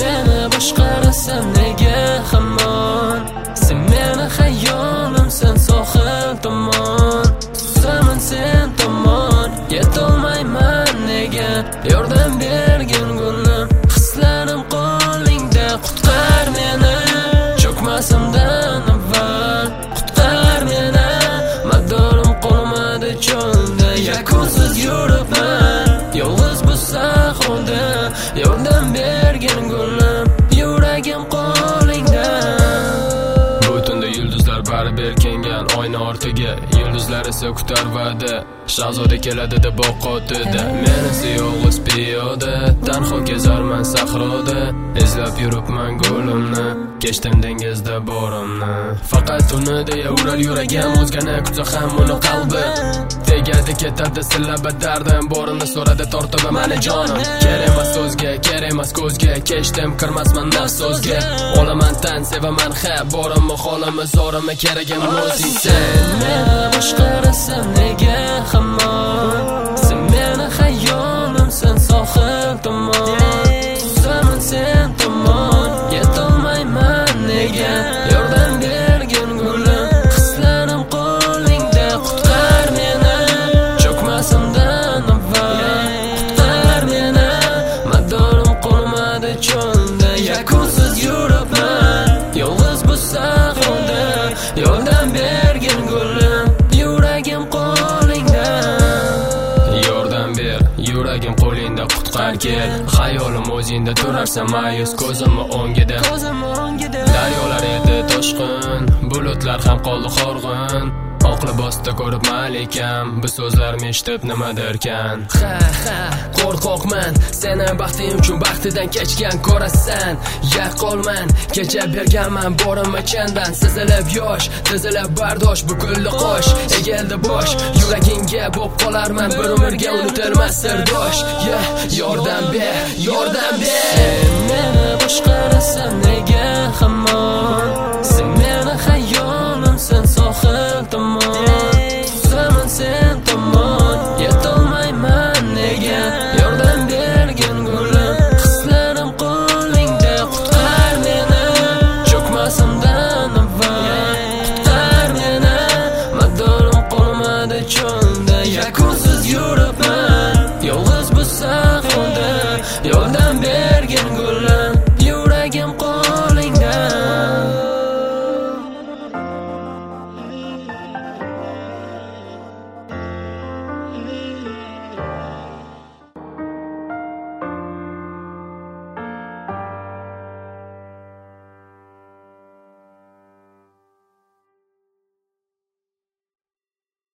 meni boshqarasan nega hamon sen meni xayolimsan sohil tomon. Suzaman sen tomon yetolmayman nega? Yordam bergin gulim hislarim qo'lingda. Qutqar meni cho'kmasimdan avval. Qutqar meni madorim qolmadi cho'lda. Yakunsiz yuribman yolg'iz bu sahroda yordam bergin gulim yuragim qo'lingda bu tunda yulduzlar bari berkingan oyna ortiga yulduzlar esa kutar va'da. Shahzoda keladi deb oqotida men esa yolg'iz piyoda. Tanho kezarman sahroda izlab yuribman go'limni kechdim dengizda borimni. Faqat uni deya urar yuragim o'zgani kutsa ham uni qalbi. Ketadi sillaba dardim borini so'radi tortib mani jonim. Kerak emas so'zga kerak emas ko'zga kechdim kirmasman nafs so'zga. Olaman tan sevaman ha borimmi holimmi zorimmi keragim o'zing. Sen meni boshqarasan nega hamon sen meni xayolimsan sohil tomon. Qutqar kel xayolim o'zingda turarsan mayus ko'zimni o'ngida daryolar edi toshqin bulutlar ham qoldi horg'in oq libosda ko'rib malikam bu so'zlarni eshitib nimadirkan? Ha ha qo'rqoqman. Seni baxting uchun baxtidan kechgan ko'rasan. Yaqolman kecha berganman borimni chindan sizilib yosh tizilib bardosh bu qosh. Egildi bosh yuragingga bo'p qolarman. Bir umrga unutilmas sirdosh yordam ber yordam ber. Sen meni boshqarasan nega